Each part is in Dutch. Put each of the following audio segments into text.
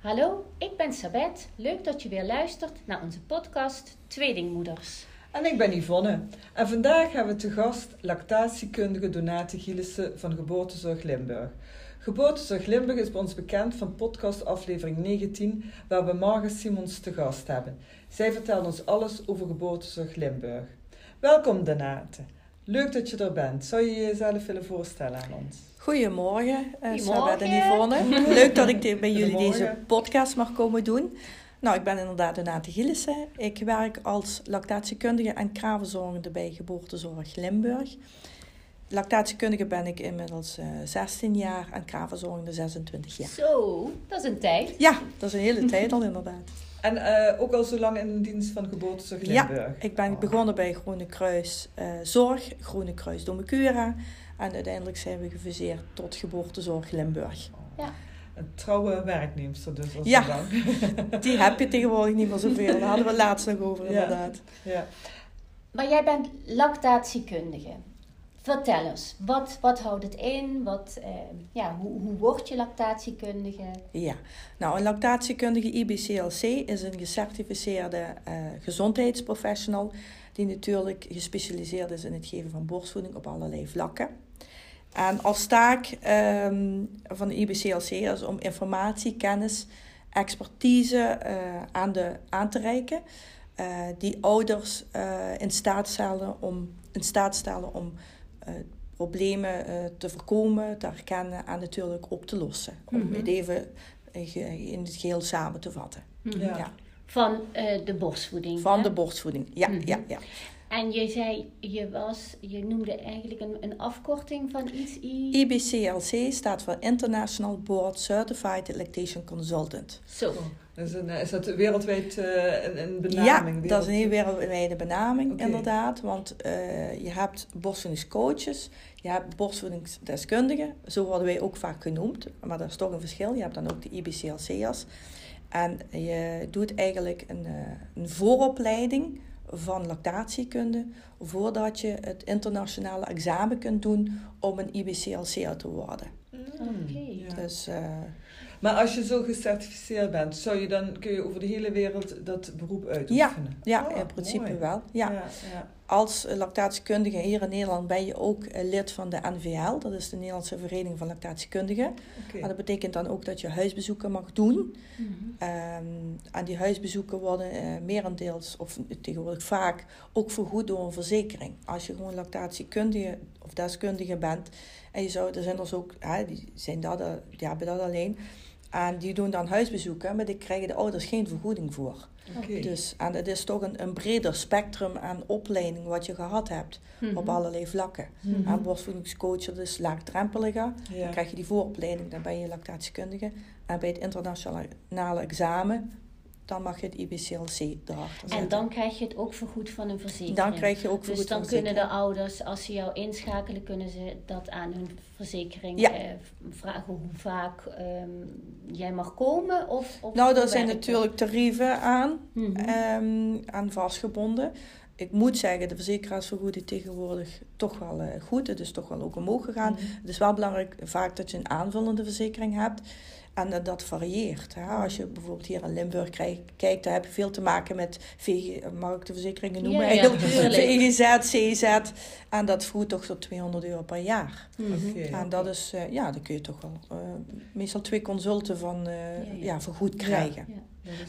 Hallo, ik ben Sabet. Leuk dat je weer luistert naar onze podcast Tweelingmoeders. En ik ben Yvonne. En vandaag hebben we te gast lactatiekundige Donate Gielissen van Geboortezorg Limburg. Geboortezorg Limburg is bij ons bekend van podcast aflevering 19, waar we Marga Simons te gast hebben. Zij vertelt ons alles over Geboortezorg Limburg. Welkom Donate. Leuk dat je er bent. Zou je jezelf willen voorstellen aan ons? Goedemorgen, uh, Goedemorgen. Sabet en Yvonne. Leuk dat ik de- bij jullie Goedemorgen. deze podcast mag komen doen. Nou, ik ben inderdaad Renate Gielissen. Ik werk als lactatiekundige en kravenzorgende bij Geboortezorg Limburg. Lactatiekundige ben ik inmiddels eh 16 jaar en kravenzorgende 26 jaar. Zo, dat is een tijd. Ja, dat is een hele tijd al inderdaad. En eh, ook al zo lang in dienst van Geboortezorg Ja, Limburg. Ik ben begonnen bij Groene Kruis eh, Zorg, Groene Kruis Domecura. En uiteindelijk zijn we gefuseerd tot Geboortezorg Limburg. Een trouwe werknemster dus. Als Ja. dan. Die heb je tegenwoordig niet meer zoveel. Daar hadden we het laatst nog over, Ja. inderdaad. ja. Maar jij bent lactatiekundige. Vertel eens, wat, wat houdt het in? Wat, eh, ja, hoe, hoe word je lactatiekundige? Ja, nou een lactatiekundige IBCLC is een gecertificeerde eh, gezondheidsprofessional die natuurlijk gespecialiseerd is in het geven van borstvoeding op allerlei vlakken. En als taak ehm, van de IBCLC is om informatie, kennis, expertise eh, aan, de, aan te reiken eh, die ouders eh, in staat stellen om, in staat stellen om problemen eh, te voorkomen, te herkennen en natuurlijk op te lossen. Om Mhm. het even in ge- in het geheel samen te vatten. Ja. Ja. Van eh, de borstvoeding. Van hè? de borstvoeding. Ja, Mhm. ja, ja. En je zei, je, was, je noemde eigenlijk een, een afkorting van iets. I... IBCLC staat voor International Board Certified Lactation Consultant. Zo. Dus een, is dat wereldwijd eh, een, een benaming? Ja, dat is een hele wereldwijde benaming inderdaad. Want eh, je hebt borstvoedingscoaches, je hebt borstvoedingsdeskundigen. Zo worden wij ook vaak genoemd. Maar dat is toch een verschil. Je hebt dan ook de IBCLC'ers. En je doet eigenlijk een, eh, een vooropleiding van lactatiekunde voordat je het internationale examen kunt doen om een IBCLC'er te worden. Oké. Ja. Dus eh, Maar als je zo gecertificeerd bent, zou je dan, kun je over de hele wereld dat beroep ja, uitoefenen? ja Oh, in principe mooi. wel. Ja. Ja, ja. Als lactatiekundige hier in Nederland ben je ook eh, lid van de NVL, dat is de Nederlandse Vereniging van Lactatiekundigen. Maar dat betekent dan ook dat je huisbezoeken mag doen. Mhm. Ehm, en die huisbezoeken worden eh, merendeels, of tegenwoordig vaak, ook vergoed door een verzekering. Als je gewoon lactatiekundige of deskundige bent, en je zou, er zijn er ook, hè, die, zijn dat, eh, die hebben dat alleen. En die doen dan huisbezoeken, maar daar krijgen de ouders geen vergoeding voor. Dus, en het is toch een, een breder spectrum aan opleiding wat je gehad hebt Mhm. op allerlei vlakken. Mhm. En borstvoedingscoach, dat is laagdrempeliger. Ja. Dan krijg je die vooropleiding, dan ben je lactatiekundige. En bij het internationale examen, dan mag je het IBCLC erachter zetten. En dan krijg je het ook vergoed van een verzekering. Dan krijg je ook Dus vergoed dan van kunnen de ouders, als ze jou inschakelen, kunnen ze dat aan hun verzekering Ja. eh, vragen hoe vaak ehm, jij mag komen? Of, of Nou, daar zijn natuurlijk tarieven aan? Mhm. ehm, aan vastgebonden. Ik moet zeggen, de verzekeraars vergoeden tegenwoordig toch wel eh, goed. Het is toch wel ook omhoog gegaan. Mhm. Het is wel belangrijk vaak dat je een aanvullende verzekering hebt. En dat, dat varieert. Hè. Als je bijvoorbeeld hier in Limburg krijgt, kijkt, dan heb je veel te maken met VG, mag ik de verzekeringen noemen? Ja, ja. VGZ, CZ. En dat voert toch tot 200 euro per jaar. Mhm. En dat is, eh, ja, dan kun je toch wel eh, meestal twee consulten van eh, Ja, ja, ja. vergoed krijgen.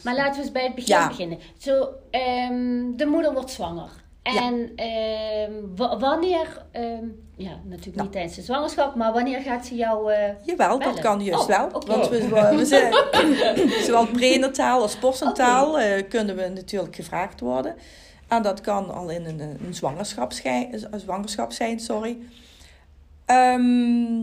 Maar laten we eens bij het begin Ja. beginnen. Zo, ehm, de moeder wordt zwanger. En ehm, wa- wanneer, ehm, ja, natuurlijk Nou. niet tijdens de zwangerschap, maar wanneer gaat ze jou... eh, Jawel, dat kan juist Oh, wel. Want we, we, we zijn, zowel prenataal als postnataal eh, kunnen we natuurlijk gevraagd worden. En dat kan al in een, een zwangerschap, schij- een zwangerschap zijn. Sorry. Ehm,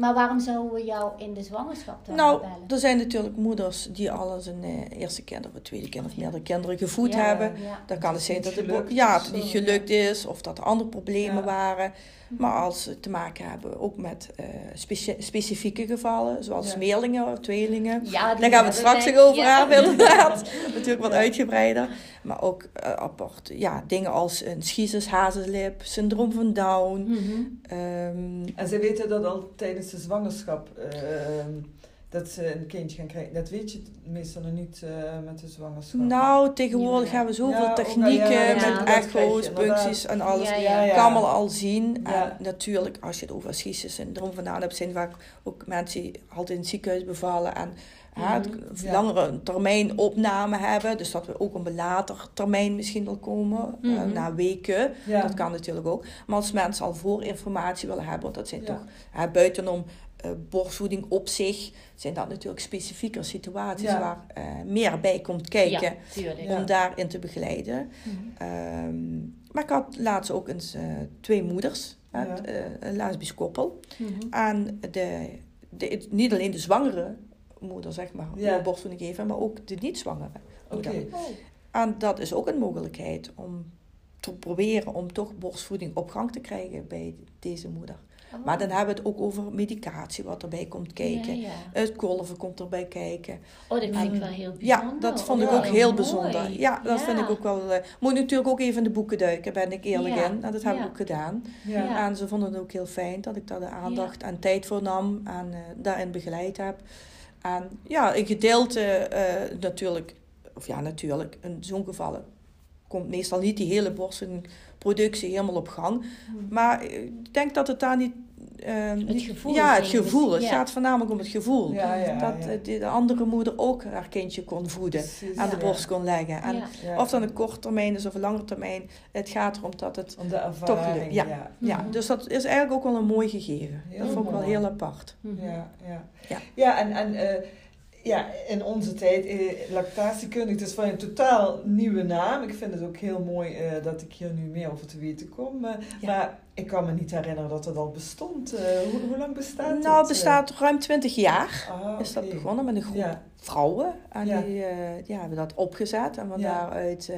maar waarom zouden we jou in de zwangerschap dan nou, bellen? er zijn natuurlijk moeders die al een eh, eerste kind of een tweede kind of meerdere kinderen gevoed Ja, hebben. ja. Dan kan het zijn niet dat het, gelukt bo- ja, of het niet gelukt is of dat er andere problemen Ja. waren. Maar als ze te maken hebben ook met eh, specie- specifieke gevallen, zoals Ja. meerlingen of tweelingen. Daar gaan we het straks nog over ja. hebben, inderdaad. Natuurlijk wat Ja. uitgebreider. Maar ook eh, apart. Ja, dingen als een schizus, hazenlip, syndroom van Down. Mhm. ehm, En ze weten dat al tijdens de zwangerschap. ehm, dat ze een kindje gaan krijgen. Dat weet je meestal nog niet uh, met de zwangerschap. Nou, tegenwoordig ja. hebben we zoveel Ja, technieken ja, ja, met echo's, puncties en alles. Ja, Ja, ja. kan allemaal al zien. Ja. En natuurlijk, als je het over schissus syndroom vandaan hebt, zijn vaak ook mensen die altijd in het ziekenhuis bevallen en hè, Mhm. Ja. langere termijn opname hebben. Dus dat we ook op een later termijn misschien wel komen, eh, Mhm. na weken. Ja. Dat kan natuurlijk ook. Maar als mensen al voorinformatie willen hebben, want dat zijn toch hè, buitenom eh, borstvoeding op zich, zijn dat natuurlijk specifieke situaties Ja. waar eh, meer bij komt kijken Ja, tuurlijk. Ja. om daarin te begeleiden. Mhm. Ehm, maar ik had laatst ook eens twee moeders, een lesbisch koppel. En de, de, niet alleen de zwangere moeder, zeg maar, Ja. borstvoeding geven, maar ook de niet-zwangere Oké. moeder. En dat is ook een mogelijkheid om te proberen om toch borstvoeding op gang te krijgen bij deze moeder. Oh. Maar dan hebben we het ook over medicatie wat erbij komt kijken. Ja, ja. Het kolven komt erbij kijken. Oh, dat vind ik wel heel Ja, bijzonder. dat vond ik Ja. ook heel bijzonder. Ja, dat vind ik ook wel. eh, moet natuurlijk ook even in de boeken duiken, ben ik eerlijk Ja. in. En dat heb Ja. ik ook gedaan. Ja. Ja. En ze vonden het ook heel fijn dat ik daar de aandacht en tijd voor nam en eh, daarin begeleid heb. En ja, een gedeelte eh, natuurlijk, of ja, natuurlijk, in zo'n gevallen komt meestal niet die hele borstvoedingproductie helemaal op gang. Mhm. Maar ik denk dat het daar niet. Eh, niet- gevoel Ja, het gevoel. Het ja. gaat voornamelijk om het gevoel. Ja, ja, dat de andere moeder ook haar kindje kon voeden. Precies, Aan de borst kon leggen. En. Of dan een kort termijn is of een lange termijn. Het gaat erom dat het. Om de ervaring, lukt, ja. ja. Mhm. dus dat is eigenlijk ook wel een mooi gegeven. Heel dat vond ik wel heel apart. Mhm. Ja, ja. Ja. ja en, en eh, ja, in onze tijd, eh, lactatiekundig, het is van een totaal nieuwe naam. Ik vind het ook heel mooi eh, dat ik hier nu meer over te weten kom. Eh, Ja. Maar ik kan me niet herinneren dat het al bestond. Hoe, hoe lang bestaat het? Nou, het bestaat ruim 20 jaar. Ah, Is dat begonnen met een groep Ja, vrouwen. En Ja. die eh, ja, hebben dat opgezet. En van daaruit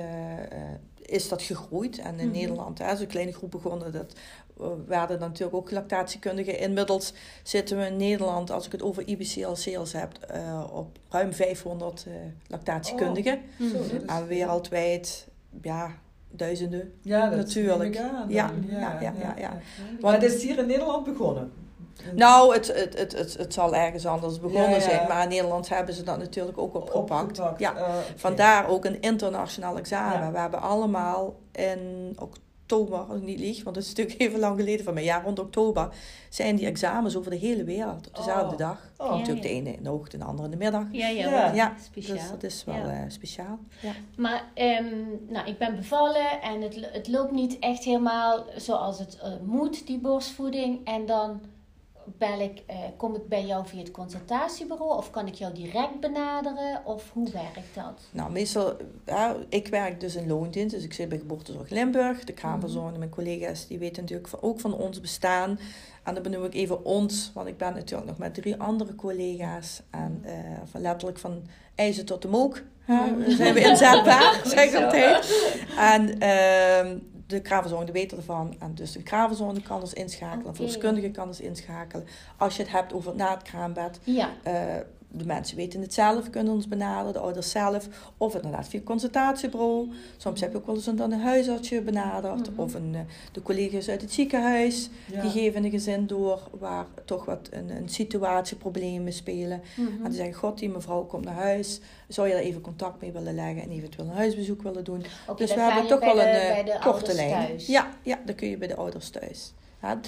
is dat gegroeid. En in Mhm. Nederland, hè, zo'n kleine groep begonnen, dat eh, werden dan natuurlijk ook lactatiekundigen. Inmiddels zitten we in Nederland, als ik het over IBCLC's heb, eh, op ruim 500 eh, lactatiekundigen. Is- En wereldwijd, ja, duizenden. ja dat Natuurlijk. Ja, Dan, ja, ja, ja, ja. Maar het is hier in Nederland begonnen. Nou, het, het, het, het, het zal ergens anders begonnen Ja, ja. zijn. Maar in Nederland hebben ze dat natuurlijk ook opgepakt. Opgepakt, Ja. eh. Vandaar ook een internationaal examen. Ja. We hebben allemaal in oktober, als ik niet lieg, want het is natuurlijk even lang geleden van mijn jaar rond oktober, zijn die examens over de hele wereld op dezelfde Oh. dag. Oh. Ja, natuurlijk ja. de ene in de ochtend, de andere in de middag. Ja, ja, Ja. Ja, speciaal. Dus dat is wel Ja. eh, speciaal. Ja. Maar ehm, nou, ik ben bevallen en het, het loopt niet echt helemaal zoals het eh, moet, die borstvoeding. En dan bel ik, eh, kom ik bij jou via het consultatiebureau of kan ik jou direct benaderen? Of hoe werkt dat? Nou, meestal, ja, ik werk dus in loondienst, dus ik zit bij Geboortezorg Limburg. De Mhm. kraamverzorging, mijn collega's, die weten natuurlijk van, ook van ons bestaan. En dan benoem ik even ons, want ik ben natuurlijk nog met drie andere collega's. En eh, van letterlijk van ijzer tot de mook hè, Mhm. zijn we inzetbaar, zeg altijd. En ehm, de kraamverzorging weten ervan. En dus de kraamverzorging kan ons inschakelen, een verloskundige kan ons inschakelen. Als je het hebt over na het kraambed, Ja, eh, de mensen weten het zelf, kunnen ons benaderen, de ouders zelf. Of inderdaad via consultatiebureau. Soms heb je ook wel eens een, dan een huisartsje benaderd. Mhm. Of een, eh, de collega's uit het ziekenhuis. Ja. Die geven een gezin door waar toch wat een, een situatie, problemen spelen. mhm. En die zeggen, god, die mevrouw komt naar huis. Zou je daar even contact mee willen leggen en eventueel een huisbezoek willen doen? Dus we hebben toch wel de- een eh, korte lijn. thuis. Ja, ja, dan kun je bij de ouders thuis. Ja.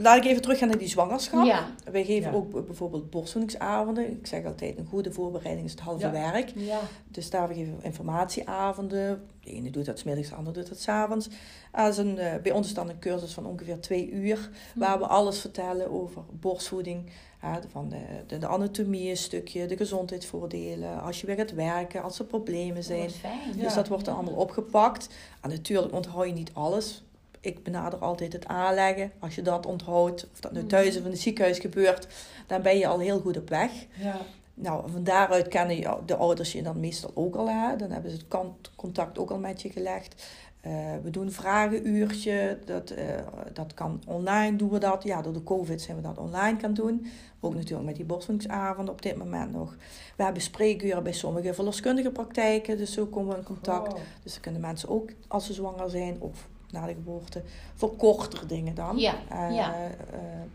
Laat ik even teruggaan naar die zwangerschap. Ja, Wij geven Ja. ook bijvoorbeeld borstvoedingsavonden. Ik zeg altijd, een goede voorbereiding is het halve Ja. werk. ja. Dus daar geven we informatieavonden. De ene doet dat 's middags, de ander doet dat 's avonds. Als een, eh, bij ons is dan een cursus van ongeveer twee uur. Waar we alles vertellen over borstvoeding. Ja, van de, de, de anatomie een stukje, de gezondheidsvoordelen. Als je weer gaat werken, als er problemen zijn. Wat fijn. Ja. Dus dat wordt dan allemaal opgepakt. En natuurlijk onthoud je niet alles. Ik benader altijd het aanleggen. Als je dat onthoudt, of dat nu thuis of in het ziekenhuis gebeurt, dan ben je al heel goed op weg. Ja. Nou, van daaruit kennen je- de ouders je dan meestal ook al. Hè? Dan hebben ze het contact ook al met je gelegd. Eh, we doen vragenuurtje. Dat, eh, dat kan online, doen we dat. Ja, door de covid zijn we dat online kan doen. Ook natuurlijk met die borstvoedingsavond op dit moment nog. We hebben spreekuren bij sommige verloskundige praktijken. Dus zo komen we in contact. Dus dan kunnen mensen ook, als ze zwanger zijn of na de geboorte, voor kortere dingen dan Ja, ja.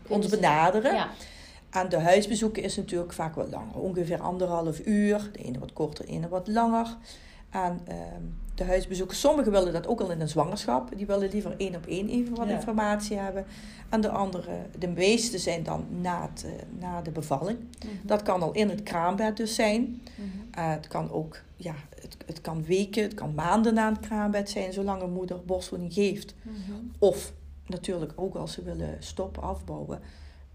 Kunnen ons benaderen. Ja, En de huisbezoeken is natuurlijk vaak wat langer, ongeveer anderhalf uur. De ene wat korter, de ene wat langer. En ehm, de huisbezoeken, sommigen willen dat ook al in een zwangerschap. Die willen liever één op één even wat Ja. informatie hebben. En de andere, de meeste zijn dan na, het, eh, na de bevalling. Mhm. Dat kan al in het kraambed dus zijn. Mhm. Eh, het kan ook, ja, het, het kan weken, het kan maanden na het kraambed zijn, zolang een moeder borstvoeding geeft. Mhm. Of natuurlijk ook als ze willen stoppen, afbouwen,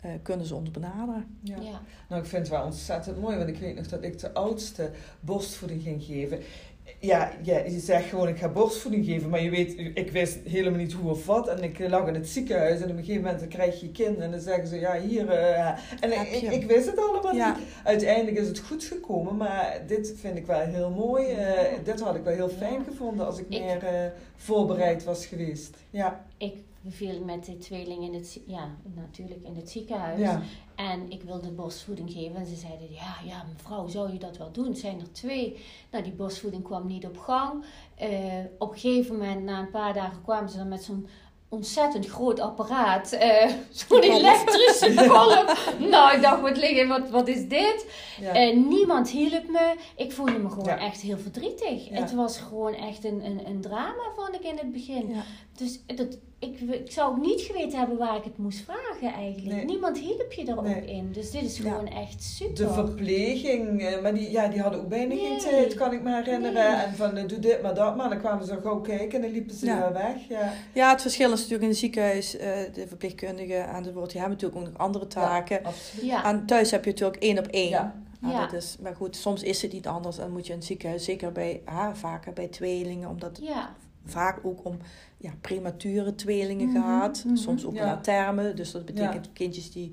eh, kunnen ze ons benaderen. Ja. Ja. Nou, ik vind het wel ontzettend mooi, want ik weet nog dat ik de oudste borstvoeding ging geven. Ja, ja, je zegt gewoon ik ga borstvoeding geven, maar je weet, ik wist helemaal niet hoe of wat. En ik lag in het ziekenhuis en op een gegeven moment dan krijg je je kind en dan zeggen ze ja hier. eh, en ik, wist het allemaal Ja. niet. Uiteindelijk is het goed gekomen, maar dit vind ik wel heel mooi. Eh, dit had ik wel heel fijn gevonden als ik, Ik- meer eh, voorbereid was geweest. Ja, Ik viel met de tweeling in het, ja, natuurlijk in het ziekenhuis. ja. En ik wilde borstvoeding geven. En ze zeiden, ja, ja, mevrouw, zou je dat wel doen? Zijn er twee. Nou, die borstvoeding kwam niet op gang. Eh, op een gegeven moment, na een paar dagen, kwamen ze dan met zo'n ontzettend groot apparaat. eh, zo'n elektrische kolf. Nou, ik dacht, wat, liggen, wat, wat is dit? ja. Eh, niemand hielp me. Ik voelde me gewoon Ja. echt heel verdrietig. Het was gewoon echt een, een, een drama, vond ik in het begin. Dus dat, ik, ik zou ook niet geweten hebben waar ik het moest vragen eigenlijk. Nee. Niemand hielp je er ook in. Dus dit is Ja. gewoon echt super. De verpleging, eh, maar die, ja, die hadden ook bijna geen tijd, kan ik me herinneren. Nee. En van eh, doe dit maar dat maar. Dan kwamen ze gauw kijken en dan liepen ze Ja. weer weg. Ja. Ja, het verschil is natuurlijk in het ziekenhuis, eh, de verpleegkundigen aan het woord, die hebben natuurlijk ook nog andere taken. Absoluut. ja. En thuis heb je natuurlijk één op één. Ja. Ja. dat is, maar goed, soms is het niet anders en moet je in het ziekenhuis, zeker bij, ah, vaker bij tweelingen, omdat ja. Vaak ook om ja, premature tweelingen Mhm, gaat. mhm. Soms ook Ja. na termen. Dus dat betekent kindjes die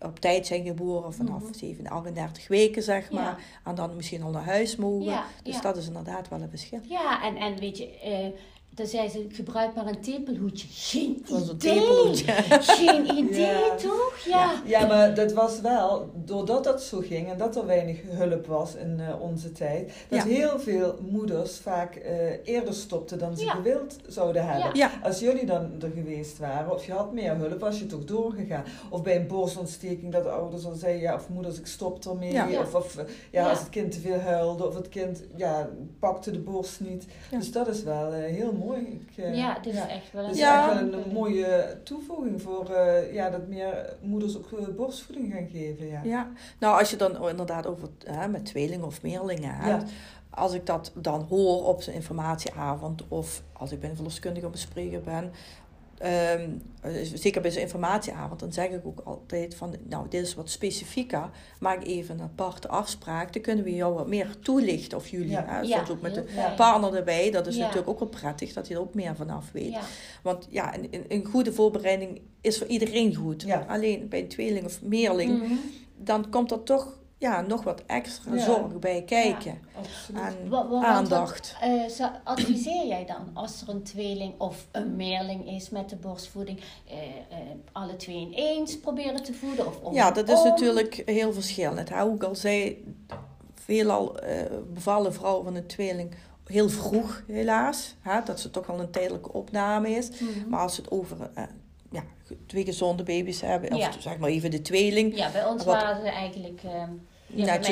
op tijd zijn geboren vanaf Mhm. 7, 38 weken, zeg maar. En dan misschien al naar huis mogen. Dus dat is inderdaad wel een verschil. ja, en, en weet je, eh dan zei ze, gebruik maar een tepelhoedje. Geen Zo'n zo'n idee. tepelhoedje. Geen idee, Ja. toch? Ja. Ja, maar dat was wel, doordat dat zo ging en dat er weinig hulp was in eh, onze tijd, dat Ja. heel veel moeders vaak eh, eerder stopten dan ze Ja. gewild zouden hebben. Ja, Als jullie dan er geweest waren, of je had meer hulp, was je toch doorgegaan. Of bij een borstontsteking dat de ouders al zeiden, ja, of moeders, ik stop ermee. Ja. Of, of eh, ja, Ja. als het kind te veel huilde, of het kind ja, pakte de borst niet. Ja. Dus dat is wel heel mooi. Ik, eh, Ja, dit is echt wel een... Ja. echt wel een, mooie toevoeging voor eh, ja, dat meer moeders ook eh, borstvoeding gaan geven. Ja. ja. Nou, als je dan inderdaad over hè, met tweelingen of meerlingen hebt. Als ik dat dan hoor op zijn informatieavond of als ik bij een verloskundige op een spreker ben, ehm, eh, zeker bij zijn informatieavond, dan zeg ik ook altijd van, nou, dit is wat specifieker, maak even een aparte afspraak, dan kunnen we jou wat meer toelichten of jullie, Ja. hè, Ja, soms ook met de fijn. partner erbij, dat is Ja. natuurlijk ook wel prettig, dat hij er ook meer vanaf weet. Ja. Want ja, een, een- goede voorbereiding is voor iedereen goed. Ja. Alleen bij een tweeling of meerling, Mhm. dan komt er toch ja, nog wat extra Ja. zorg bij kijken. En Wat- wat- aandacht. Wat, eh, adviseer jij dan als er een tweeling of een meerling is met de borstvoeding, eh, eh, alle twee in eens proberen te voeden? Of om Ja, dat is om? natuurlijk heel verschillend. Hè? Hoe ik al zei, veelal bevallen vrouwen van een tweeling heel vroeg helaas. Hè? Dat ze toch al een tijdelijke opname is. Mhm. Maar als het over eh, ja, twee gezonde baby's hebben, Ja. of zeg maar even de tweeling. Ja, bij ons Wat- waren ze eigenlijk... eh, ja, een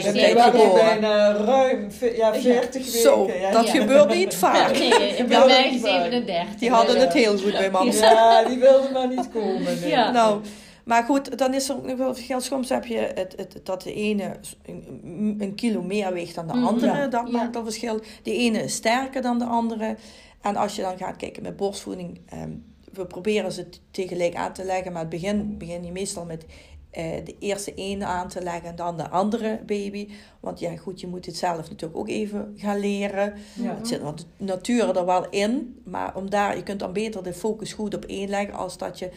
geboren. bijna ruim ja, 40 Zo, weken. Ja, dat ja. gebeurt niet vaak. Nee, bij Gebeurde mij niet vaak. 37. Die hadden Ja. het heel goed bij mama. Ja, die wilden maar niet komen. nee. Ja. Nou, maar goed, dan is er ook nog wel verschil. Soms heb je het, het, dat de ene een, een kilo meer weegt dan de Mhm. andere. Ja. Dat maakt al verschil. De ene is sterker dan de andere. En als je dan gaat kijken met borstvoeding, ehm, we proberen ze tegelijk aan te leggen. Maar het begin begin je meestal met eh, de eerste ene aan te leggen en dan de andere baby. Want ja, goed, je moet het zelf natuurlijk ook even gaan leren. Ja. Het zit wat natuur er wel in, maar om daar, je kunt dan beter de focus goed op één leggen als dat je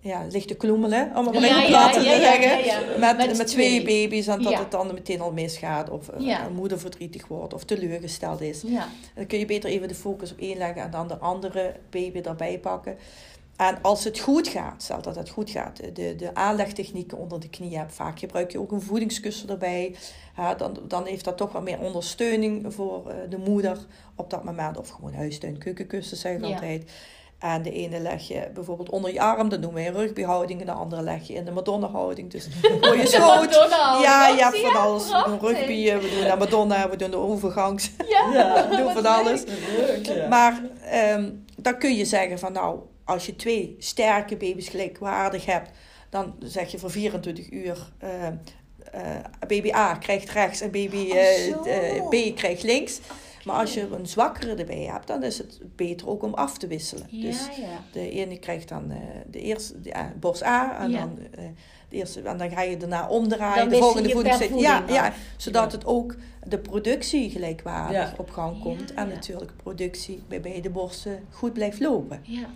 ja, ligt te kloemelen, om het maar Ja, ja, plat te ja. Met, Met met, twee baby's en dat het dan meteen al misgaat of eh, een moeder verdrietig wordt of teleurgesteld is. Dan kun je beter even de focus op één leggen en dan de andere baby erbij pakken. En als het goed gaat, stel dat het goed gaat, de, de aanlegtechnieken onder de knie hebt, vaak gebruik je ook een voedingskussen erbij. Ja, dan, dan heeft dat toch wat meer ondersteuning voor eh, de moeder op dat moment. Of gewoon huistuin, keukenkussen zeg ik Ja. altijd. En de ene leg je bijvoorbeeld onder je arm, dat noemen we een rugbyhouding. En de andere leg je in de Madonna-houding. Dus voor je schoot. Ja, je hebt van alles. We doen rugby, we doen de Madonna, we doen de overgangs. Ja, Ja. we doen van alles. Leuk, ja. Maar ehm, dan kun je zeggen van nou, als je twee sterke baby's gelijkwaardig hebt, dan zeg je voor 24 uur eh, eh, baby A krijgt rechts en baby eh, B krijgt links. Maar als je een zwakkere erbij hebt, dan is het beter ook om af te wisselen. Ja, Dus ja. de ene krijgt dan eh, de eerste, de, borst A en Ja. dan eh, de eerste, en dan ga je daarna omdraaien. Dan de volgende voeding. Ja, voeding ja, af. zodat Ja. het ook de productie gelijkwaardig Ja. op gang komt. Ja, en ja. natuurlijk productie bij beide borsten goed blijft lopen. Ja.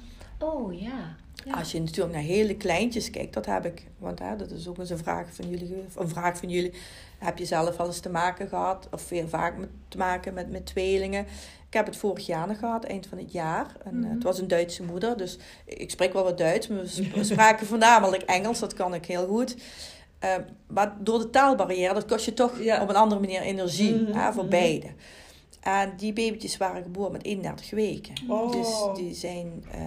Oh ja. ja. Als je natuurlijk naar hele kleintjes kijkt, dat heb ik, want hè, dat is ook eens een vraag van jullie, een vraag van jullie. Heb je zelf wel eens te maken gehad, of veel vaak met, te maken met, met tweelingen? Ik heb het vorig jaar nog gehad, eind van het jaar. En, eh, Mhm. het was een Duitse moeder, dus ik spreek wel wat Duits, maar we sp- we spraken voornamelijk Engels, dat kan ik heel goed. Eh, maar door de taalbarrière, dat kost je toch Ja. op een andere manier energie Mhm, hè, voor mhm. beide. En die babytjes waren geboren met 31 weken. Oh. Dus die zijn eh,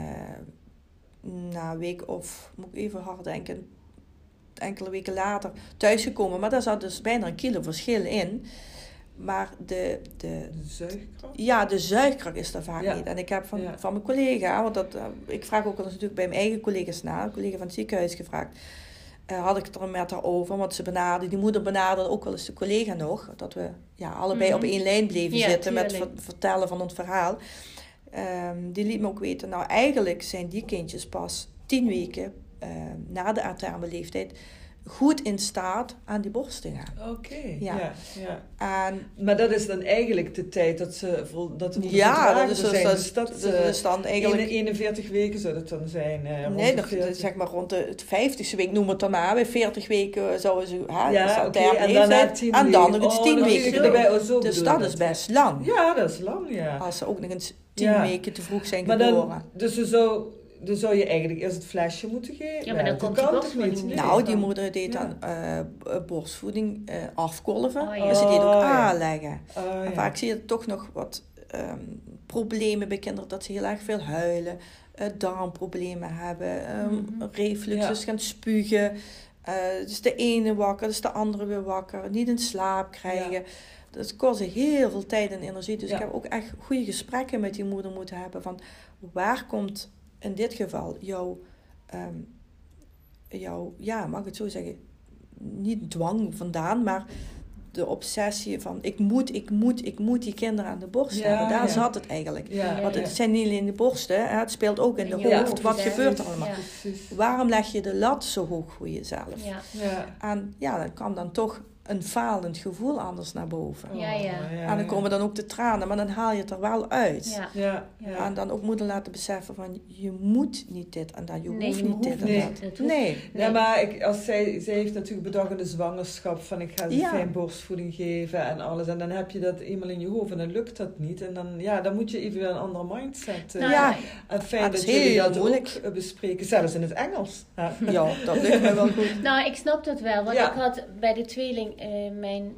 na een week of, moet ik even hard denken, enkele weken later thuisgekomen. Maar daar zat dus bijna een kilo verschil in. Maar de, de, De zuigkracht? ja, de zuigkracht is er vaak Ja. niet. En ik heb van, Ja. van mijn collega, want dat, eh, ik vraag ook natuurlijk bij mijn eigen collega's na, een collega van het ziekenhuis gevraagd, eh, had ik het er met haar over, want ze benaderde, die moeder benaderde ook wel eens de collega nog, dat we ja, allebei Mhm. op één lijn bleven Ja, zitten met ver- vertellen van ons verhaal. Ehm, die liet me ook weten, nou eigenlijk zijn die kindjes pas tien weken ehm, na de aterme leeftijd goed in staat aan die borst te gaan. Oké, Ja. ja. Ja, En Maar dat is dan eigenlijk de tijd dat ze vol, dat de ja, dat is, dus, zijn. dat, Dus dat, dat eh, is dan eigenlijk... 41 weken zou dat dan zijn. eh, rond Nee, de nog, 40. zeg maar rond de 50ste week, noem het dan maar. Bij 40 weken zouden ze... Hè, Ja, derde en daarna leeftijd. 10 En dan nog eens Oh, 10 nog weken erbij. zo Dus dat is best lang. Ja, dat is lang, ja. Als ze ook nog eens 10 Ja. weken te vroeg zijn geboren. dan, dus dan zou, dan zou je eigenlijk eerst het flesje moeten geven. Ja, maar dan dat komt kan die borstvoeding niet? nou, die moeder deed Ja. dan eh, b- borstvoeding eh, afkolven. Oh, ja. Dus ze deed ook Oh, ja. aanleggen. Oh, vaak zie je toch nog wat ehm, problemen bij kinderen. Dat ze heel erg veel huilen. eh, darmproblemen hebben. reflux, dus gaan spugen. eh dus de ene wakker, dus de andere weer wakker. Niet in slaap krijgen. Dat kost heel veel tijd en energie. Dus Ja. ik heb ook echt goede gesprekken met die moeder moeten hebben. Van waar komt in dit geval jouw, ehm, jouw ja, mag ik het zo zeggen, niet dwang vandaan, maar de obsessie van ik moet, ik moet, ik moet die kinderen aan de borst Ja, hebben. Daar ja. zat het eigenlijk. Ja, Want ja. het zijn niet alleen de borsten, hè, het speelt ook in de Ja, hoofd. Wat gebeurt er allemaal? Waarom leg je de lat zo hoog voor jezelf? Ja. Ja. En ja, dan kan dan toch een falend gevoel anders naar boven. Ja, ja. Oh, En dan komen dan ook de tranen, maar dan haal je het er wel uit. Ja. Ja, En dan ook moeten laten beseffen van je moet niet dit en dat, je Nee, hoeft je niet dit hoeft en niet. dat. Dat Nee. Ja, maar ik, als zij, zij heeft natuurlijk bedacht in de zwangerschap van ik ga ze Ja. fijn borstvoeding geven en alles. En dan heb je dat eenmaal in je hoofd en dan lukt dat niet. En dan, ja, dan moet je even weer een andere mindset. eh, Nou, Ja. En fijn dat dat, is jullie heel dat moeilijk. ook bespreken, zelfs in het Engels. Ja. Ja, dat lukt me wel goed. Nou, ik snap dat wel. Want Ja. ik had bij de tweeling, eh, mijn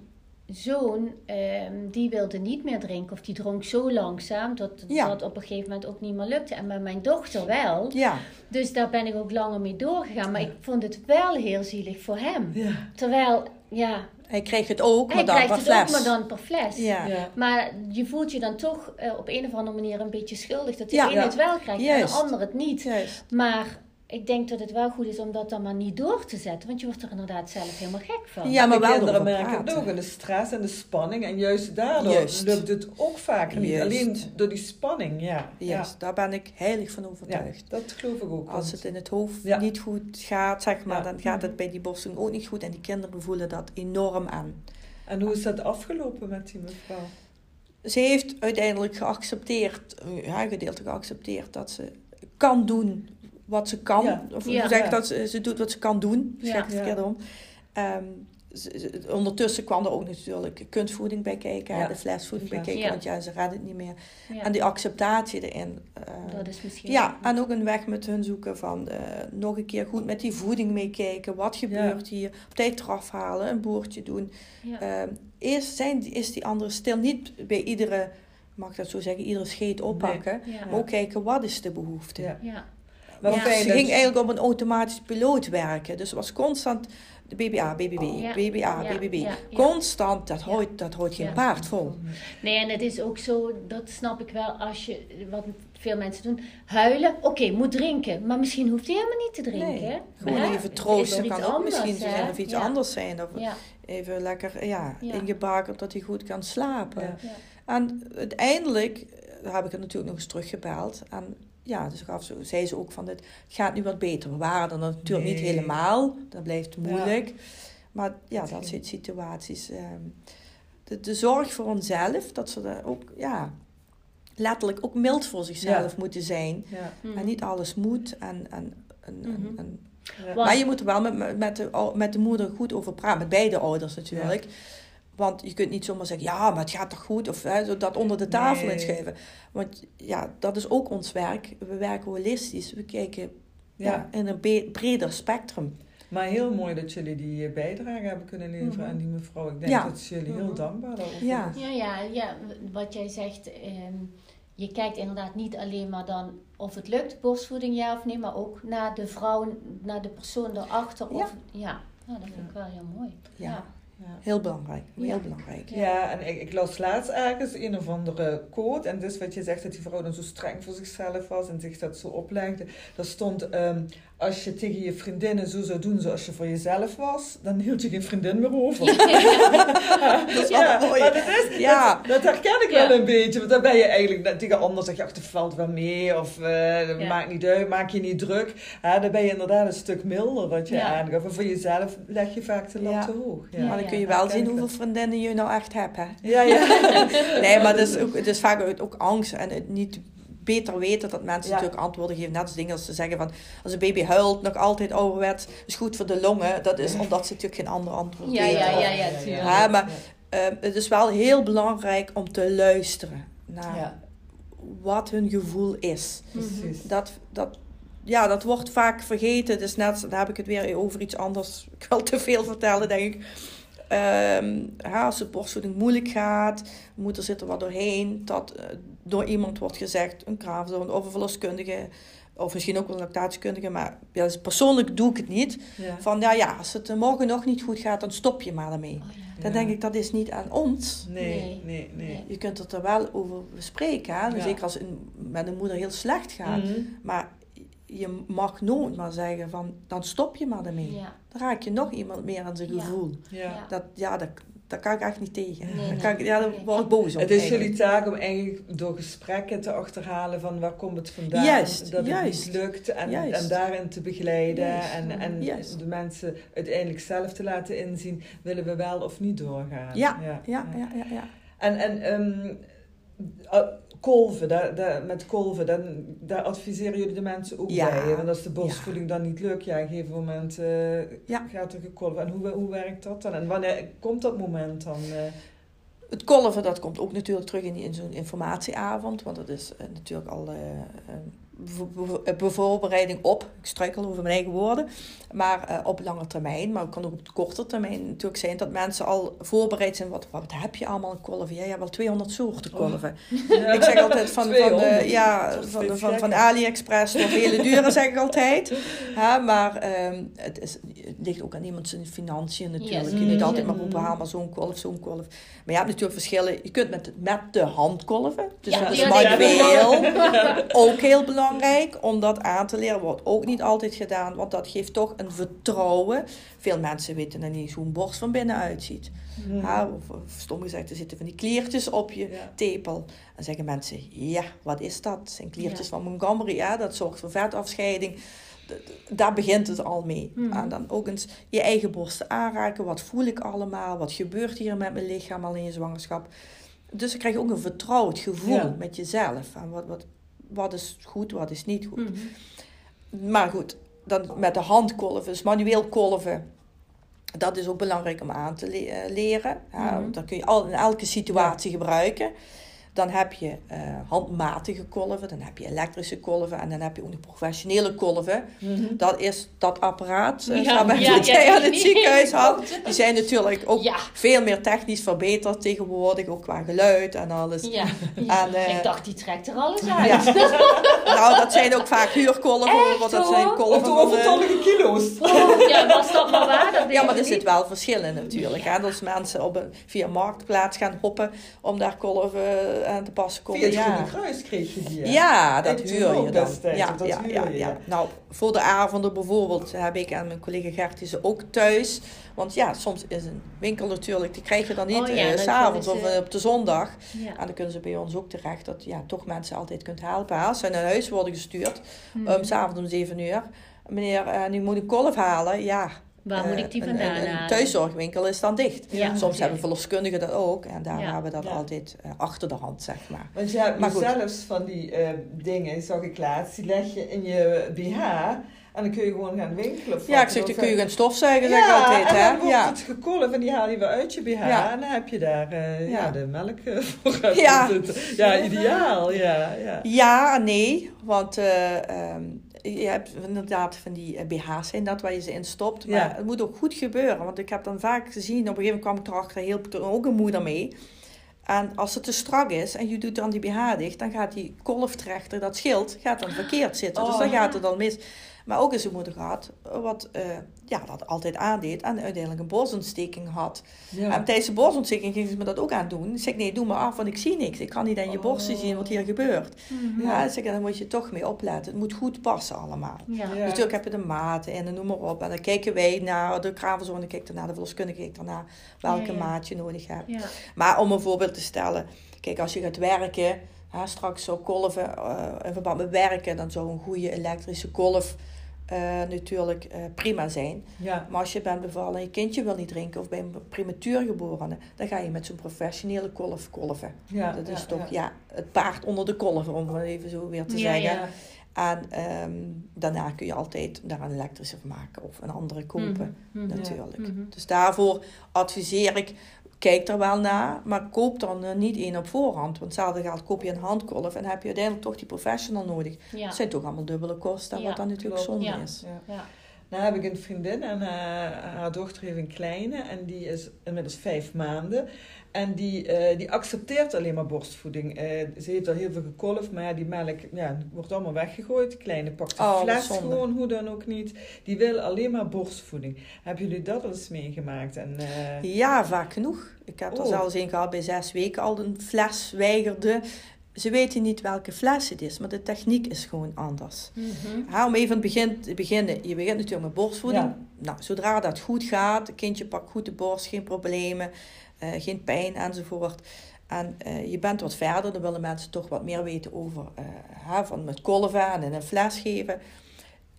zoon, ehm, die wilde niet meer drinken. Of die dronk zo langzaam dat Ja. dat op een gegeven moment ook niet meer lukte. En bij mijn dochter wel. Ja, Dus daar ben ik ook langer mee doorgegaan. Maar ik vond het wel heel zielig voor hem. Ja. Terwijl, ja, hij kreeg het ook, maar hij dan krijgt per het ook, fles. maar dan per fles. Ja. Ja. Maar je voelt je dan toch eh, op een of andere manier een beetje schuldig. Dat de Ja. het wel krijgt en de ander het niet. Juist. Maar ik denk dat het wel goed is om dat dan maar niet door te zetten. Want je wordt er inderdaad zelf helemaal gek van. Ja, maar de wel kinderen merken het ook. En de stress en de spanning. En juist daardoor Juist. lukt het ook vaker niet. Juist. Alleen door die spanning, ja. Juist, daar ben ik heilig van Ja. overtuigd. ja, dat geloof ik ook. Als het in het hoofd Ja. niet goed gaat, zeg maar, Ja. dan gaat het bij die borsting ook niet goed. En die kinderen voelen dat enorm aan. En hoe is dat afgelopen met die mevrouw? Ze heeft uiteindelijk geaccepteerd, ja, gedeeltelijk geaccepteerd, dat ze kan doen wat ze kan. Ja. Of Ja. hoe zeg ik Ja. dat? Ze, ze doet wat ze kan doen. Zeg het verkeerd om. Ehm, ze- ze- ondertussen kwam er ook natuurlijk kunstvoeding bij kijken, Ja. de flesvoeding bij kijken, Ja. want ja, ze redden het niet meer. Ja, En die acceptatie erin. eh, dat is misschien... ja, en ook een weg met hun zoeken van eh, nog een keer goed met die voeding meekijken. Wat gebeurt hier? Op tijd eraf halen, een boertje doen. Ja. Ehm, eerst zijn, is die andere stil. Niet bij iedere mag dat zo zeggen, iedere scheet oppakken. Ja. Maar ook kijken, wat is de behoefte? Ja. Ja. Ze ging eigenlijk op een automatisch piloot werken. Dus het was constant de BBA, BBB, Ja. BBA, Ja, BBB. ja, ja. Constant, dat Ja. houdt, dat houdt geen Ja. paard vol. Nee, en het is ook zo, dat snap ik wel, als je, wat veel mensen doen, huilen, oké, moet drinken. Maar misschien hoeft hij helemaal niet te drinken. Nee? Gewoon even troosten kan ook anders, misschien hè? zijn of iets Ja. anders zijn. Of Ja, even lekker ja, Ja. ingebakerd dat hij goed kan slapen. Ja. ja. En uiteindelijk eh, heb ik het natuurlijk nog eens teruggebeld. En ja, dus gaf ze, zei ze ook van dit gaat nu wat beter. We waren er natuurlijk niet helemaal. Dat blijft moeilijk. Maar ja, dat zijn situaties. ehm, de, de zorg voor onszelf, dat ze er ook ja, letterlijk ook mild voor zichzelf Ja. moeten zijn. Ja. En niet alles moet. En, en, en, en- Mhm. en- Ja. Wat- maar je moet er wel met, met, de, met de moeder goed over praten. Met beide ouders natuurlijk. Want je kunt niet zomaar zeggen, ja, maar het gaat toch goed? Of hè, zo dat onder de tafel Nee. inschuiven. Want ja, dat is ook ons werk. We werken holistisch. We kijken ja. Ja. in een breder spectrum. Maar heel mooi dat jullie die eh, bijdrage hebben kunnen leveren Mhm. aan die mevrouw. Ik denk Ja. dat jullie heel Mhm. dankbaar daarover Ja. Ja, ja, ja, wat jij zegt, ehm, je kijkt inderdaad niet alleen maar dan of het lukt, borstvoeding ja of nee, maar ook naar de vrouw, naar de persoon erachter. Of, ja. Nou, dat vind ik wel heel mooi. Ja, Ja. Heel belangrijk. Heel Ja. belangrijk. Ja, en ik, ik las laatst ergens een of andere quote. En dus wat je zegt, dat die vrouw dan zo streng voor zichzelf was en zich dat zo oplegde. Daar stond, ehm, als je tegen je vriendinnen zo zou doen zoals je voor jezelf was, dan hield je geen vriendin meer over. Dat Ja, mooi. maar dat, is, Ja. dat, dat herken ik Ja. wel een beetje. Want dan ben je eigenlijk tegen anderen zeg je, ach, dat valt wel mee. Of eh, dat Ja. maakt niet uit, maak je niet druk. Ja, dan ben je inderdaad een stuk milder wat je Ja. aangaf. En voor jezelf leg je vaak de lat Ja. te hoog. Ja. Ja. Maar dan kun je wel zien hoeveel vriendinnen je nou echt hebt. Hè? Ja, ja. Nee, maar het is, ook, het is vaak ook angst en het niet beter weten dat mensen Ja. natuurlijk antwoorden geven. Net als dingen als ze zeggen van als een baby huilt, nog altijd ouderwets, is goed voor de longen. Dat is omdat ze natuurlijk geen ander antwoord Ja, weten. ja, ja, ja, tuurlijk. Ja, maar- Ehm, het is wel heel belangrijk om te luisteren naar wat hun gevoel is. precies. Dat, dat, ja, dat wordt vaak vergeten. Is net, dan heb ik het weer over iets anders. Ik wil te veel vertellen, denk ik. Ehm, ja, als de borstvoeding moeilijk gaat, moeder zit er wat doorheen, dat eh, door iemand wordt gezegd, een kraamzorg of een verloskundige, of misschien ook wel een lactatiekundige, maar ja, dus persoonlijk doe ik het niet. Ja. Van ja, ja, als het morgen nog niet goed gaat, dan stop je maar ermee. Oh, ja. Dan Ja. denk ik, dat is niet aan ons. Nee, Nee. nee. Je kunt het er wel over bespreken, hè? Ja. zeker als het een- met een moeder heel slecht gaat. Mhm. Maar je mag nooit maar zeggen van, dan stop je maar ermee. Ja. Dan raak je nog iemand meer aan zijn gevoel. Ja. Ja. Dat, ja, dat, daar kan ik echt niet tegen. Nee, Daar nee. kan ik, ja, daar Nee. word ik boos op. Het is eigenlijk. jullie taak om eigenlijk door gesprekken te achterhalen van waar komt het vandaan. Juist, dat het niet lukt en, Juist. en daarin te begeleiden. Juist. En, en Juist. de mensen uiteindelijk zelf te laten inzien, willen we wel of niet doorgaan. Ja, Ja, ja, ja, ja. En, en ehm, uh, kolven, daar, daar, met kolven, dan, daar adviseren jullie de mensen ook Ja. bij. Want als de borstvoeding dan niet lukt, ja, op een gegeven moment eh, gaat er gekolven. En hoe, hoe werkt dat dan? En wanneer komt dat moment dan? eh? Het kolven, dat komt ook natuurlijk terug in, in zo'n informatieavond. Want dat is eh, natuurlijk al eh, bevoorbereiding op. Ik struikel over mijn eigen woorden. Maar eh, op lange termijn, maar het kan ook op korte termijn natuurlijk zijn dat mensen al voorbereid zijn. Wat, wat heb je allemaal een kolven? Ja, je hebt wel 200 soorten kolven. Ik zeg altijd van, van, de, 200. ja, van, van, van. AliExpress of hele dure, zeg ik altijd. Ja, maar ehm, het, is, het ligt ook aan iemand zijn financiën natuurlijk. Yes. Je kunt niet altijd maar roepen, haal maar zo'n kolf, zo'n kolf. Maar je hebt natuurlijk verschillen. Je kunt met, met de hand kolven. Dus Ja, dat is manueel. Ook heel belangrijk om dat aan te leren. Wordt ook niet altijd gedaan, want dat geeft toch een vertrouwen. Veel mensen weten dan niet hoe een borst van binnen uitziet. Mhm. Ja, of, of stom gezegd, er zitten van die kliertjes op je Ja. tepel. Dan zeggen mensen, ja, wat is dat? Dat zijn kliertjes Ja. van Montgomery, ja, dat zorgt voor vetafscheiding. Daar begint het al mee. Mhm. En dan ook eens je eigen borsten aanraken. Wat voel ik allemaal? Wat gebeurt hier met mijn lichaam al in je zwangerschap? Dus dan krijg je ook een vertrouwd gevoel met jezelf. En wat, wat, wat is goed, wat is niet goed. Mhm. Maar goed, dan met de hand kolven, dus manueel kolven. Dat is ook belangrijk om aan te le- eh, leren. Want Dat kun je al in elke situatie gebruiken. Dan heb je uh, handmatige kolven, dan heb je elektrische kolven en dan heb je ook de professionele kolven. Mhm. Dat is dat apparaat uh, Ja, ja, ja, jij aan het ziekenhuis had. Die zijn natuurlijk ook Ja. veel meer technisch verbeterd tegenwoordig, ook qua geluid en alles. Ja. En, eh, ik dacht, die trekt er alles Ja. uit. nou, dat zijn ook vaak huurkolven, Echt, want dat zijn hoor? Of kolven de van de- overtollige kilo's. Oh, ja, was dat maar waar? Dat Ja, maar er zit wel verschil in natuurlijk. Hè? Als mensen op een, via Marktplaats gaan hoppen om daar kolven aan te passen komen. Via het ja. Groene Kruis kreeg je die. hè? Ja, dat huur je dan. destijds, Ja, dat ja, huur ja, je, ja. ja. Nou, voor de avonden bijvoorbeeld heb ik en mijn collega Gert die ze ook thuis. Want ja, soms is een winkel natuurlijk, die krijg je dan niet Oh ja, eh, s'avonds of eh, op de zondag. Ja. En dan kunnen ze bij ons ook terecht dat ja, toch mensen altijd kunt helpen. Als ze naar huis worden gestuurd, um, s'avonds om 7 uur. Meneer, eh, nu moet ik kolf halen. Ja, Waar eh, moet ik die een- vandaan een, thuiszorgwinkel is dan dicht. Ja, Soms natuurlijk. hebben verloskundigen dat ook. En daar Ja. hebben we dat Ja. altijd eh, achter de hand, zeg maar. Want je hebt Maar goed. zelfs van die eh, dingen, zag ik laatst, die leg je in je BH en dan kun je gewoon gaan winkelen. Ja, ik zeg, dan kun je gaan stofzuigen, zeg ik ja, altijd. en Hè? dan wordt Ja. het gekolf en die haal je weer uit je BH Ja. en dan heb je daar eh, ja. Ja. de melk eh, voor Ja. ideaal. Ja, ja. Ja nee, want eh, ehm, je hebt inderdaad van die eh, BH's zijn dat waar je ze in stopt. Maar Ja. het moet ook goed gebeuren, want ik heb dan vaak gezien, op een gegeven moment kwam ik erachter, er ook een moeder mee. En als het te strak is en je doet dan die BH dicht, dan gaat die kolftrechter, dat schild, gaat dan verkeerd zitten. Dus Oh. dan gaat het dan mis. Maar ook eens een moeder gehad, wat eh, ja, dat altijd aandeed en uiteindelijk een borstontsteking had. Ja. En tijdens de borstontsteking ging ze me dat ook aan doen. Ik zeg, nee, doe maar af, want ik zie niks. Ik kan niet aan je borsten Oh. zien wat hier gebeurt. Mhm. Ja, zeg, daar moet je toch mee opletten. Het moet goed passen allemaal. Ja. Ja. Dus natuurlijk heb je de maten en noem maar op. En dan kijken wij naar de kraamverzorging, dan kijkt naar de verloskundige, kijkt daarna welke Ja, ja. maat je nodig hebt. Ja. Maar om een voorbeeld te stellen, kijk, als je gaat werken, hè, straks zou kolven, eh, in verband met werken, dan zou een goede elektrische kolf eh, natuurlijk eh, prima zijn. ja. Maar als je bent bevallen en je kindje wil niet drinken of bij een prematuur geborene, dan ga je met zo'n professionele kolf kolven. Ja, dat is ja, toch ja. ja. het paard onder de kolver, om het even zo weer te Ja, zeggen. ja. En ehm, daarna kun je altijd daar een elektrische van maken of een andere kopen, Mhm. Mhm. natuurlijk. Mhm. Dus daarvoor adviseer ik, kijk er wel naar, maar koop dan niet één op voorhand. Want hetzelfde geldt, koop je een handkolf en heb je uiteindelijk toch die professional nodig. Ja. Dat zijn toch allemaal dubbele kosten, Ja, wat dan natuurlijk klopt. zonde Ja. is. Ja. Ja. Nou heb ik een vriendin en eh, haar dochter heeft een kleine en die is inmiddels vijf maanden. En die, eh, die accepteert alleen maar borstvoeding. Eh, ze heeft al heel veel gekolfd, maar ja, die melk ja, wordt allemaal weggegooid. Kleine pakt de Oh, fles gewoon, hoe dan ook niet. Die wil alleen maar borstvoeding. Hebben jullie dat al eens meegemaakt? En, eh, Ja, vaak genoeg. Ik heb er Oh. zelfs een gehad bij zes weken al een fles weigerde. Ze weten niet welke fles het is, maar de techniek is gewoon anders. Mhm. Ja, om even begin te beginnen. Je begint natuurlijk met borstvoeding. Ja. Nou, zodra dat goed gaat, het kindje pakt goed de borst, geen problemen, geen pijn enzovoort. En eh, je bent wat verder, dan willen mensen toch wat meer weten over eh, hè, van met kolven en in een fles geven.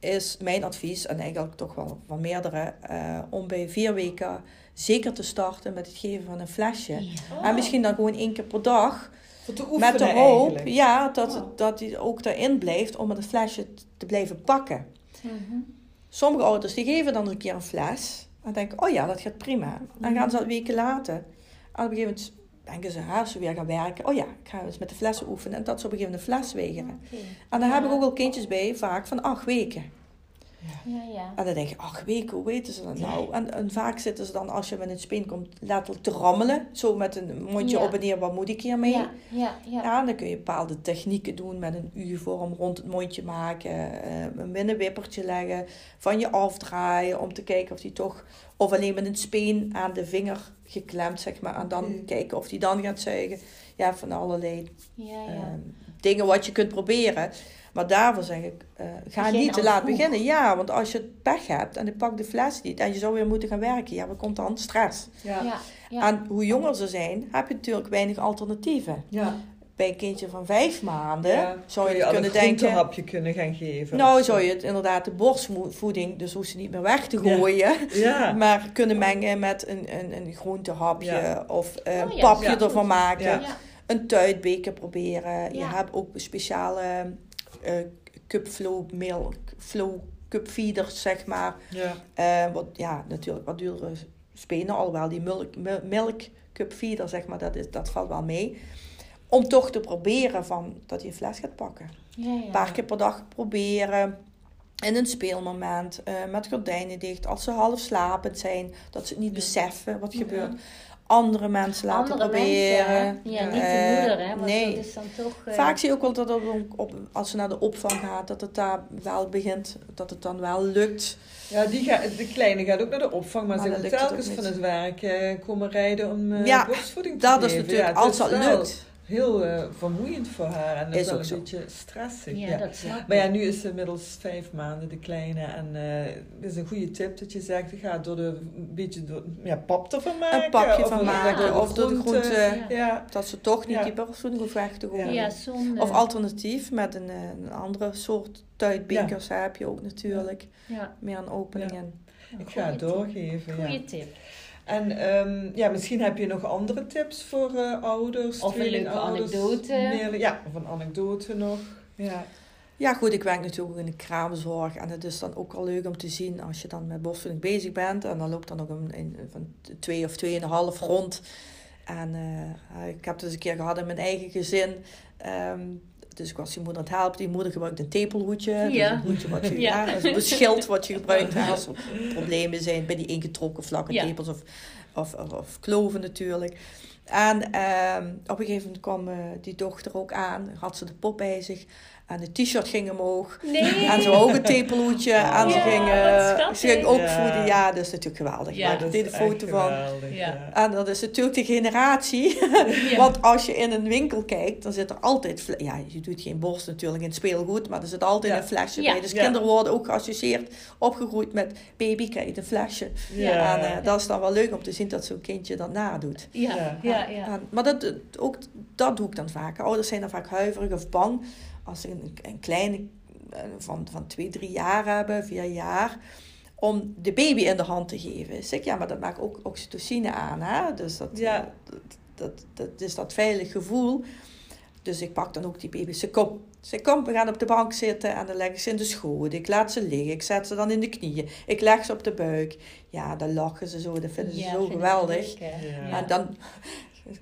Is mijn advies, en eigenlijk toch wel van meerdere, eh, om bij vier weken zeker te starten met het geven van een flesje. Ja. Oh, En misschien dan gewoon één keer per dag. voor te oefenen Met de hoop eigenlijk. ja, dat, Oh. dat hij ook daarin blijft om het flesje te blijven pakken. Mhm. Sommige ouders die geven dan een keer een fles. En denken, oh ja, dat gaat prima. Dan gaan ze dat weken later. En op een gegeven moment denken ze, als ze weer gaan werken. Oh ja, ik ga eens met de flessen oefenen. En dat ze op een gegeven moment de fles weigeren. Oké. En dan Ja. heb ik ook wel kindjes bij, vaak van acht weken. Ja, ja. En dan denk je, acht weken, hoe weten ze dat nou? En, en vaak zitten ze dan, als je met een speen komt, letterlijk te rammelen. Zo met een mondje Ja. op en neer, wat moet ik hiermee? Ja, ja, ja. Ja, dan kun je bepaalde technieken doen met een U-vorm rond het mondje maken, eh, een binnenwippertje leggen, van je afdraaien om te kijken of die toch, of alleen met een speen aan de vinger geklemd, zeg maar, en dan Oké. kijken of die dan gaat zuigen. Ja, van allerlei Ja, ja. ehm, dingen wat je kunt proberen. Maar daarvoor zeg ik, eh, ga Begin niet te laat vroeg. beginnen. Ja, want als je pech hebt en je pakt de fles niet en je zou weer moeten gaan werken, ja, wat komt dan? Stress. Ja. ja, ja. En hoe jonger ze zijn, heb je natuurlijk weinig alternatieven Ja. bij een kindje van vijf maanden Ja. zou je Kun het kunnen een denken. groentehapje kunnen gaan geven. Nou, zou je het inderdaad de borstvoeding, dus hoef ze niet meer weg te gooien, Ja. maar kunnen mengen met een, een, een groentehapje Ja. of een Oh ja, papje ja. ervan maken. Een tuitbeker proberen. Je hebt ook speciale cupflow milk, flow cup feeders, zeg maar. Ja. Eh, wat, ja, natuurlijk wat duurdere spenen, alhoewel die milk, mil- milk cup feeder, zeg maar, dat, is, dat valt wel mee. Om toch te proberen van, dat hij een fles gaat pakken. Ja, ja. Een paar keer per dag proberen. In een speelmoment, eh, met gordijnen dicht, als ze half slapend zijn, dat ze het niet beseffen wat gebeurt. Andere mensen laten Andere proberen. mensen? Ja, niet de Eh, moeder, hè? Want nee. dat is dan toch... eh, Vaak zie je ook wel dat het op, op, als ze naar de opvang gaat, dat het daar wel begint, dat het dan wel lukt. Ja, die gaat, de kleine gaat ook naar de opvang, maar, Maar ze moet het telkens van het werk eh, komen rijden om eh, Ja, borstvoeding te Dat geven. is natuurlijk, ja, als dat lukt. Heel eh, vermoeiend voor haar en dat Is wel ook een zo. beetje stressig. ja, ja. dat snap Maar ja, nu is ze inmiddels vijf maanden, de kleine. En eh het is een goede tip dat je zegt, ga door de, een beetje door, ja, pap ervan maken. Een papje of van maken, of door de groente, Ja. Ja, dat ze toch niet Ja. die borstvoeding hoeft weg te gooien. Ja, zonde. Of alternatief met een, eh, een andere soort tuitbekers heb je ook natuurlijk. Ja, Meer een opening in. ik ga het doorgeven. Goeie tip. En ehm, ja, misschien heb je nog andere tips voor eh, ouders, Of een leuke anekdote. leerlingen- Ja, of een anekdote nog. Ja. Ja, goed, ik werk natuurlijk ook in de kraamzorg. En het is dan ook wel leuk om te zien als je dan met borstvoeding bezig bent. En dan loopt dan nog een, een van twee of tweeënhalf rond. En eh, ik heb het eens een keer gehad in mijn eigen gezin. Ehm, dus ik was die moeder aan het helpen. Die moeder gebruikt een tepelhoedje. Dus Ja. een hoedje wat je, Ja. ja. een schild wat je gebruikt als er problemen zijn bij die ingetrokken vlakke Ja. tepels of, of, of, of kloven natuurlijk. En ehm, op een gegeven moment kwam eh, die dochter ook aan. Had ze de pop bij zich. En de t-shirt ging omhoog. Nee. En ze ook een tepelhoedje. En ze Ja, ging, wat schattig. ze ging ook voeden. Ja, dat is natuurlijk geweldig. Ja, ik is deed een foto van. geweldig, Ja. En dat is natuurlijk de generatie. Ja. Want als je in een winkel kijkt, dan zit er altijd... Ja, je doet geen borst natuurlijk in het speelgoed. Maar er zit altijd Ja. een flesje bij. Dus kinderen worden ook geassocieerd, opgegroeid met... Baby, krijgt een flesje. Ja. En eh, dat is dan wel leuk om te zien dat zo'n kindje dat nadoet. Ja, Ja. ja, ja. En- maar dat, ook, dat doe ik dan vaak. Ouders zijn dan vaak huiverig of bang. Als ze een, een kleine eh, van, van twee, drie jaar hebben, vier jaar, om de baby in de hand te geven. Zeg ik, ja, maar dat maakt ook oxytocine aan. Hè? Dus dat, Ja. eh, dat, dat, dat is dat veilig gevoel. Dus ik pak dan ook die baby. Ze kom, ze kom, we gaan op de bank zitten en dan leg ik ze in de schoot. Ik laat ze liggen. Ik zet ze dan in de knieën. Ik leg ze op de buik. Ja, dan lachen ze zo. Dat vinden ze Ja, zo vind geweldig. leuk. Ja. En dan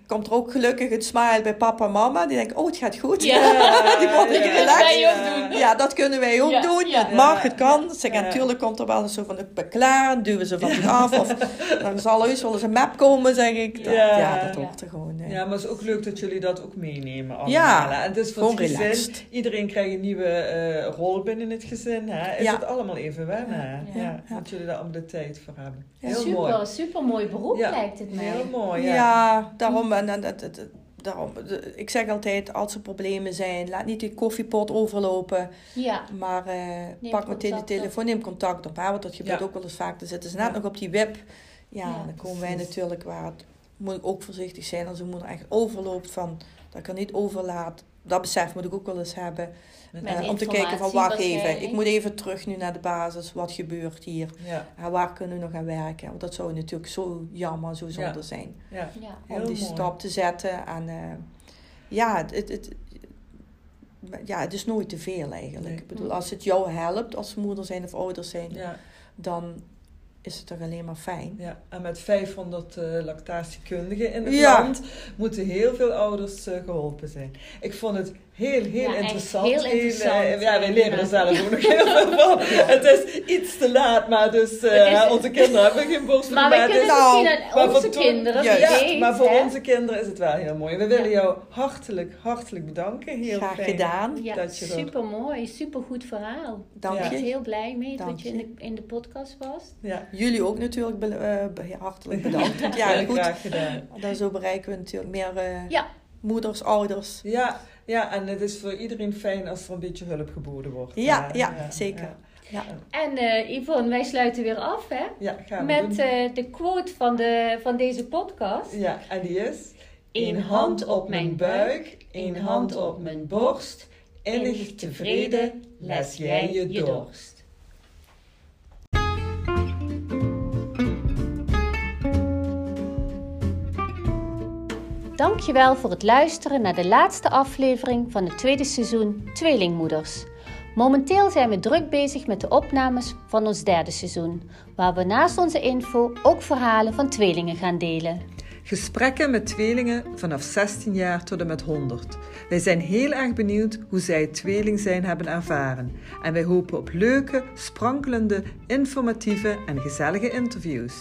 komt er ook gelukkig het smile bij papa en mama. Die denken, oh, het gaat goed. Ja. die worden Ja. relaxed. Wij ook doen. Ja, dat kunnen wij ook Ja, doen. ja. Het mag, het kan. Zeg, natuurlijk komt er wel eens zo van, ik ben klaar. Duwen ze van zich af. Of dan zal heus wel eens een map komen, zeg ik. Dat- Ja. ja, dat Ja. hoort er gewoon. hè. Ja, maar het is ook leuk dat jullie dat ook meenemen allemaal. Ja. En het is voor gewoon het gezin. relaxed. Iedereen krijgt een nieuwe eh, rol binnen het gezin. Hè? Is Ja. het allemaal even wennen. hè? Ja. Ja, Ja. Dat jullie daar allemaal de tijd voor hebben. Ja. Heel super, mooi. super mooi beroep Ja, lijkt het mij. Heel mooi, ja. ja. daarom. En, en, en- en- daarom ik zeg altijd, als er problemen zijn, laat niet die koffiepot overlopen. Ja, Maar eh, pak meteen de telefoon, neem contact op. Hè? Want dat gebeurt Ja. ook wel eens vaak. Dan zitten ze net Ja. nog op die web. Ja, Ja, dan komen wij natuurlijk waar het... Moet ik ook voorzichtig zijn als een moeder echt overloopt van... Dat ik er niet overlaat. Dat besef moet ik ook wel eens hebben. Eh, om te kijken van, wacht even. Ik moet even terug nu naar de basis. Wat gebeurt hier? Ja, En waar kunnen we nog aan werken? Want dat zou natuurlijk zo jammer, zo zonde Ja. zijn. ja. ja. Om die mooi. stap te zetten. En eh, ja, het, het, het- ja, het is nooit te veel eigenlijk. Nee. Ik bedoel, als het jou helpt als moeder zijn of ouders zijn, Ja, dan is het toch alleen maar fijn. ja. En met 500 eh, lactatiekundigen in het Ja. land moeten heel veel ouders eh, geholpen zijn. Ik vond het heel, heel Ja, interessant. heel interessant. eh, ja, wij leren er Ja. zelf ook nog heel veel van. Het is iets te laat, maar dus eh, is- onze kinderen hebben geen borstvoeding. Maar we kunnen is- Nou, maar onze toen- kinderen, weet, maar voor hè? onze kinderen is het wel heel mooi. We willen Ja. jou hartelijk, hartelijk bedanken. Heel Graag fijn. gedaan. Ja, dat je er- super mooi, super goed verhaal. Dank Ik ben je. echt heel blij mee Dank dat je in de, in de podcast was. Ja, Jullie ook natuurlijk be- eh, hartelijk bedankt. Ja, goed, graag gedaan. dan zo bereiken we natuurlijk meer eh, Ja. moeders, ouders. Ja, ja, en het is voor iedereen fijn als er een beetje hulp geboden wordt. Ja, ja, zeker. Ja. En eh Yvonne, wij sluiten weer af hè? Ja, gaan we met doen. eh, de quote van, de, van deze podcast. Ja, en die is... Eén hand op mijn buik, één hand op mijn borst. Innig tevreden les jij je dorst. Dankjewel voor het luisteren naar de laatste aflevering van het tweede seizoen Tweelingmoeders. Momenteel zijn we druk bezig met de opnames van ons derde seizoen, waar we naast onze info ook verhalen van tweelingen gaan delen. Gesprekken met tweelingen vanaf 16 jaar tot en met 100. Wij zijn heel erg benieuwd hoe zij het tweeling zijn hebben ervaren. En wij hopen op leuke, sprankelende, informatieve en gezellige interviews.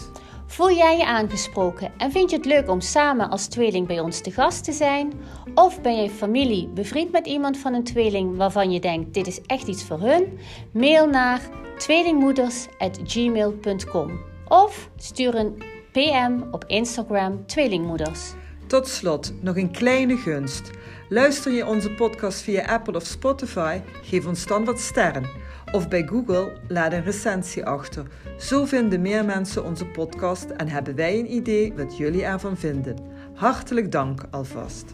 Voel jij je aangesproken en vind je het leuk om samen als tweeling bij ons te gast te zijn? Of ben je familie, bevriend met iemand van een tweeling waarvan je denkt dit is echt iets voor hun? Mail naar tweelingmoeders.gmail.com of stuur een PM op Instagram Tweelingmoeders. Tot slot nog een kleine gunst. Luister je onze podcast via Apple of Spotify? Geef ons dan wat sterren. Of bij Google laat een recensie achter. Zo vinden meer mensen onze podcast en hebben wij een idee wat jullie ervan vinden. Hartelijk dank alvast.